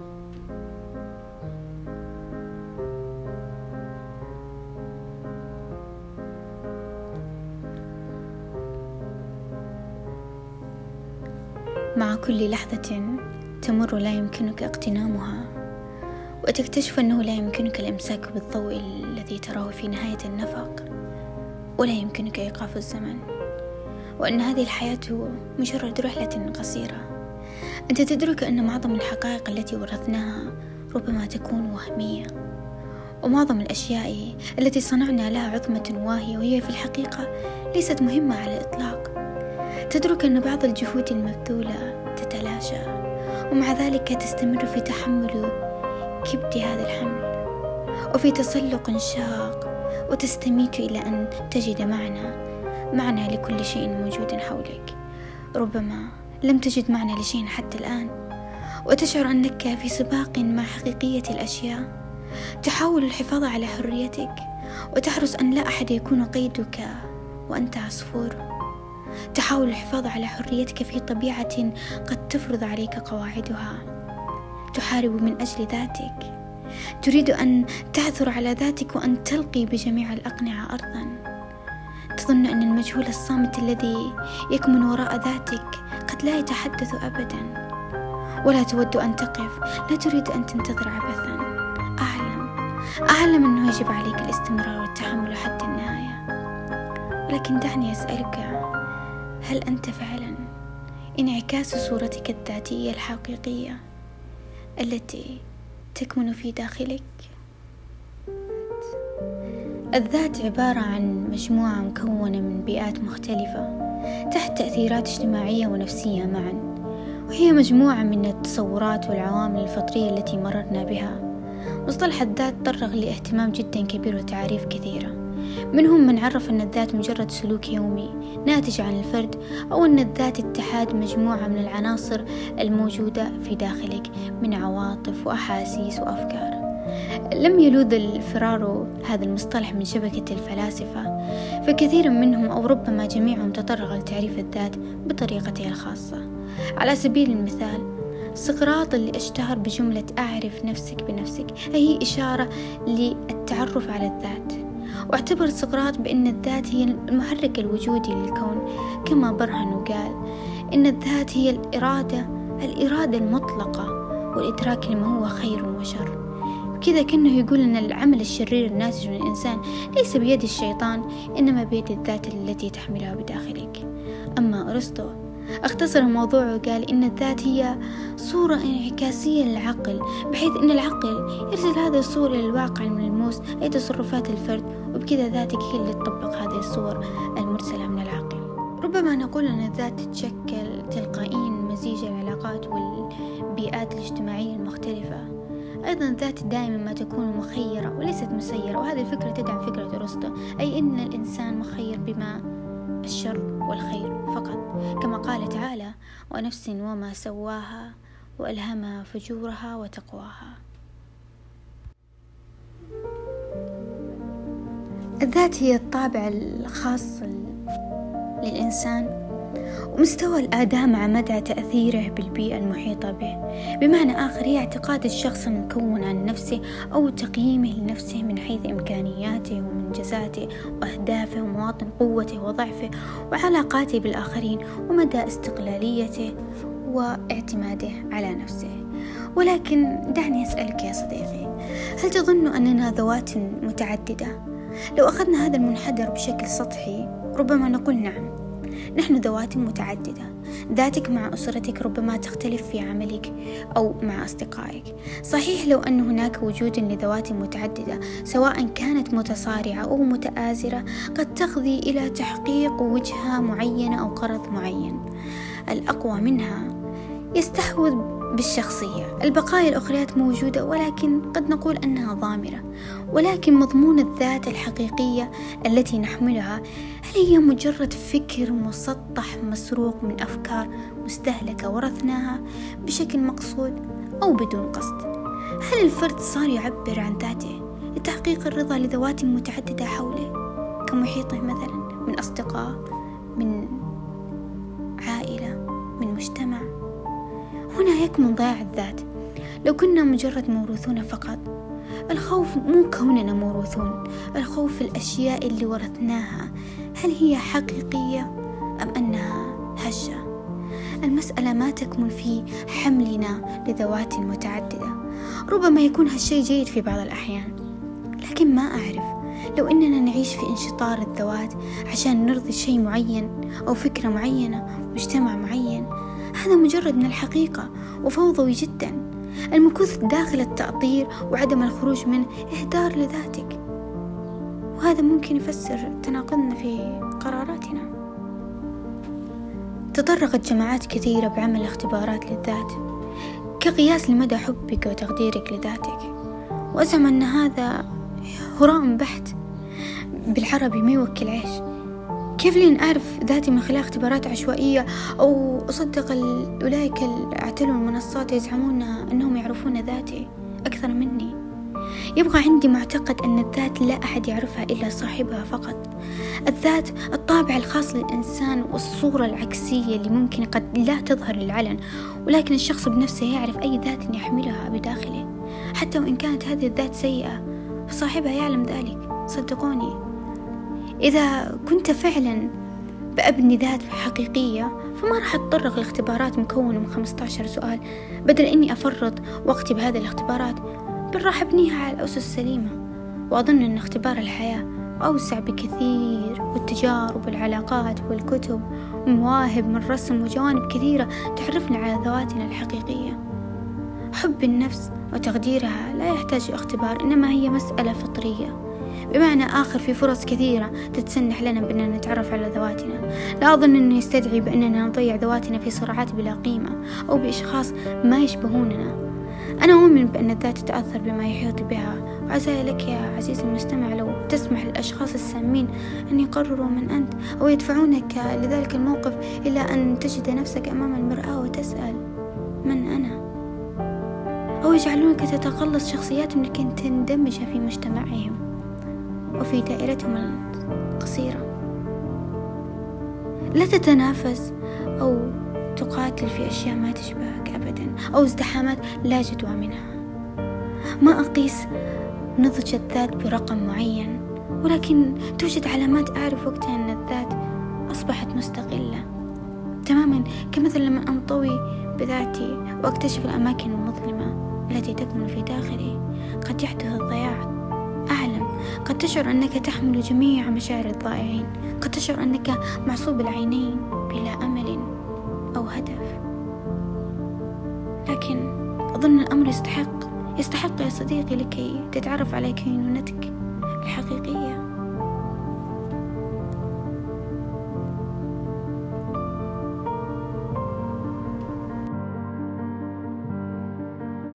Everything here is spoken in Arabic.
مع كل لحظة تمر لا يمكنك اغتنامها وتكتشف أنه لا يمكنك الإمساك بالضوء الذي تراه في نهاية النفق ولا يمكنك إيقاف الزمن وأن هذه الحياة مجرد رحلة قصيرة. أنت تدرك أن معظم الحقائق التي ورثناها ربما تكون وهمية ومعظم الأشياء التي صنعنا لها عظمة واهية وهي في الحقيقة ليست مهمة على الإطلاق. تدرك أن بعض الجهود المبذولة تتلاشى ومع ذلك تستمر في تحمل كبد هذا الحمل وفي تسلق شاق وتستميت إلى أن تجد معنى معنى لكل شيء موجود حولك. ربما لم تجد معنى لشيء حتى الآن. وتشعر أنك في سباق مع حقيقية الأشياء. تحاول الحفاظ على حريتك. وتحرص أن لا أحد يكون قيدك وأنت عصفور. تحاول الحفاظ على حريتك في طبيعة قد تفرض عليك قواعدها. تحارب من أجل ذاتك. تريد أن تعثر على ذاتك وأن تلقي بجميع الأقنعة أرضا. تظن أن المجهول الصامت الذي يكمن وراء ذاتك قد لا يتحدث أبدا ولا تود أن تقف لا تريد أن تنتظر عبثا. أعلم أعلم أنه يجب عليك الاستمرار والتحمل حتى النهاية. ولكن دعني أسألك هل أنت فعلا انعكاس صورتك الذاتية الحقيقية التي تكمن في داخلك؟ الذات عبارة عن مجموعة مكونة من بيئات مختلفة. تحت تأثيرات اجتماعية ونفسية معا. وهي مجموعة من التصورات والعوامل الفطرية التي مررنا بها. مصطلح الذات تطرق لاهتمام جدا كبير وتعاريف كثيرة. منهم من عرف أن الذات مجرد سلوك يومي ناتج عن الفرد أو أن الذات اتحاد مجموعة من العناصر الموجودة في داخلك من عواطف وأحاسيس وأفكار. لم يلوذ الفرار هذا المصطلح من شبكة الفلاسفة فكثير منهم أو ربما جميعهم تطرق لتعريف الذات بطريقته الخاصة. على سبيل المثال سقراط اللي أشتهر بجملة أعرف نفسك بنفسك هي إشارة للتعرف على الذات. واعتبر سقراط بأن الذات هي المحرك الوجودي للكون كما برهن وقال إن الذات هي الإرادة الإرادة المطلقة والإدراك لما هو خير وشر. كذا كأنه يقول أن العمل الشرير الناتج من الإنسان ليس بيد الشيطان إنما بيد الذات التي تحملها بداخلك. أما أرسطو اختصر الموضوع وقال إن الذات هي صورة انعكاسية للعقل بحيث أن العقل يرسل هذه الصورة للواقع الملموس أي تصرفات الفرد وبكذا ذاتك هي اللي تطبق هذه الصور المرسلة من العقل. ربما نقول أن الذات تتشكل تلقائيا مزيج العلاقات والبيئات الاجتماعية المختلفة. أيضا الذات دائما ما تكون مخيرة وليست مسيرة وهذه الفكرة تدعم فكرة أرسطو أي أن الإنسان مخير بما الشر والخير فقط. كما قال تعالى ونفس وما سواها وألهمها فجورها وتقواها. الذات هي الطابع الخاص للإنسان. ومستوى الأداء مع مدى تأثيره بالبيئة المحيطة به بمعنى آخر هي اعتقاد الشخص المكون عن نفسه أو تقييمه لنفسه من حيث إمكانياته ومنجزاته وأهدافه ومواطن قوته وضعفه وعلاقاته بالآخرين ومدى استقلاليته واعتماده على نفسه ولكن دعني أسألك يا صديقي هل تظن أننا ذوات متعددة؟ لو أخذنا هذا المنحدر بشكل سطحي ربما نقول نعم نحن ذوات متعددة. ذاتك مع أسرتك ربما تختلف في عملك أو مع أصدقائك. صحيح لو أن هناك وجود لذوات متعددة سواء كانت متصارعة أو متآزرة قد تقضي إلى تحقيق وجهة معينة أو غرض معين. الأقوى منها يستحوذ بالشخصية. البقايا الأخريات موجودة ولكن قد نقول أنها ضامرة. ولكن مضمون الذات الحقيقية التي نحملها هل هي مجرد فكر مسطح مسروق من أفكار مستهلكة ورثناها بشكل مقصود أو بدون قصد؟ هل الفرد صار يعبر عن ذاته لتحقيق الرضا لذوات متعددة حوله؟ كمحيطه مثلا من أصدقاء من عائلة من مجتمع؟ هنا يكمن ضياع الذات. لو كنا مجرد موروثون فقط الخوف مو كوننا موروثون الخوف الأشياء اللي ورثناها هل هي حقيقية أم أنها هشة؟ المسألة ما تكمن في حملنا لذوات متعددة. ربما يكون هالشيء جيد في بعض الأحيان. لكن ما أعرف. لو إننا نعيش في انشطار الذوات عشان نرضي شيء معين أو فكرة معينة مجتمع معين هذا مجرد من الحقيقة وفوضوي جدا. المكوث داخل التأطير وعدم الخروج من إهدار لذاتك. وهذا ممكن يفسر تناقضنا في قراراتنا. تطرقت جماعات كثيرة بعمل اختبارات للذات كقياس لمدى حبك وتقديرك لذاتك. وأزعم أن هذا هراء بحت بالعربي ما يوكل عيش. كيف لين أعرف ذاتي من خلال اختبارات عشوائية أو أصدق أولئك اللي أعتلوا المنصات يزعمون أنهم يعرفون ذاتي أكثر مني؟ يبقى عندي معتقد أن الذات لا أحد يعرفها إلا صاحبها فقط. الذات الطابع الخاص للإنسان والصورة العكسية اللي ممكن قد لا تظهر للعلن ولكن الشخص بنفسه يعرف أي ذات يحملها بداخله. حتى وإن كانت هذه الذات سيئة فصاحبها يعلم ذلك. صدقوني. إذا كنت فعلا بأبني ذات حقيقية فما راح أتطرق لاختبارات مكونة من 15 سؤال؟ بدل إني أفرط وقتي بهذه الاختبارات بل راح أبنيها على الأسس السليمة وأظن أن اختبار الحياة أوسع بكثير والتجارب والعلاقات والكتب ومواهب من رسم وجوانب كثيرة تعرفنا على ذواتنا الحقيقية. حب النفس وتقديرها لا يحتاج اختبار إنما هي مسألة فطرية. بمعنى آخر في فرص كثيرة تتسنح لنا بأننا نتعرف على ذواتنا. لا أظن أنه يستدعي بأننا نضيع ذواتنا في صراعات بلا قيمة أو بأشخاص ما يشبهوننا. أنا أؤمن بأن الذات تتأثر بما يحيط بها. وعسى لك يا عزيزي المستمع لو تسمح للأشخاص السامين أن يقرروا من أنت أو يدفعونك لذلك الموقف إلى أن تجد نفسك أمام المرآة وتسأل من أنا؟ أو يجعلونك تتقلص شخصياتهم لكي تندمج في مجتمعهم وفي دائرتهم القصيرة. لا تتنافس أو تقاتل في أشياء ما تشبهك أبدا أو ازدحامات لا جدوى منها. ما أقيس نضج الذات برقم معين ولكن توجد علامات أعرف وقتها أن الذات أصبحت مستقلة. تماما كمثل لما أنطوي بذاتي وأكتشف الأماكن المظلمة التي تكمن في داخلي. قد يحدث الضياع. أعلم قد تشعر أنك تحمل جميع مشاعر الضائعين. قد تشعر أنك معصوب العينين بلا أمل أو هدف. لكن أظن الأمر يستحق يستحق يا صديقي لكي تتعرف على كينونتك الحقيقية.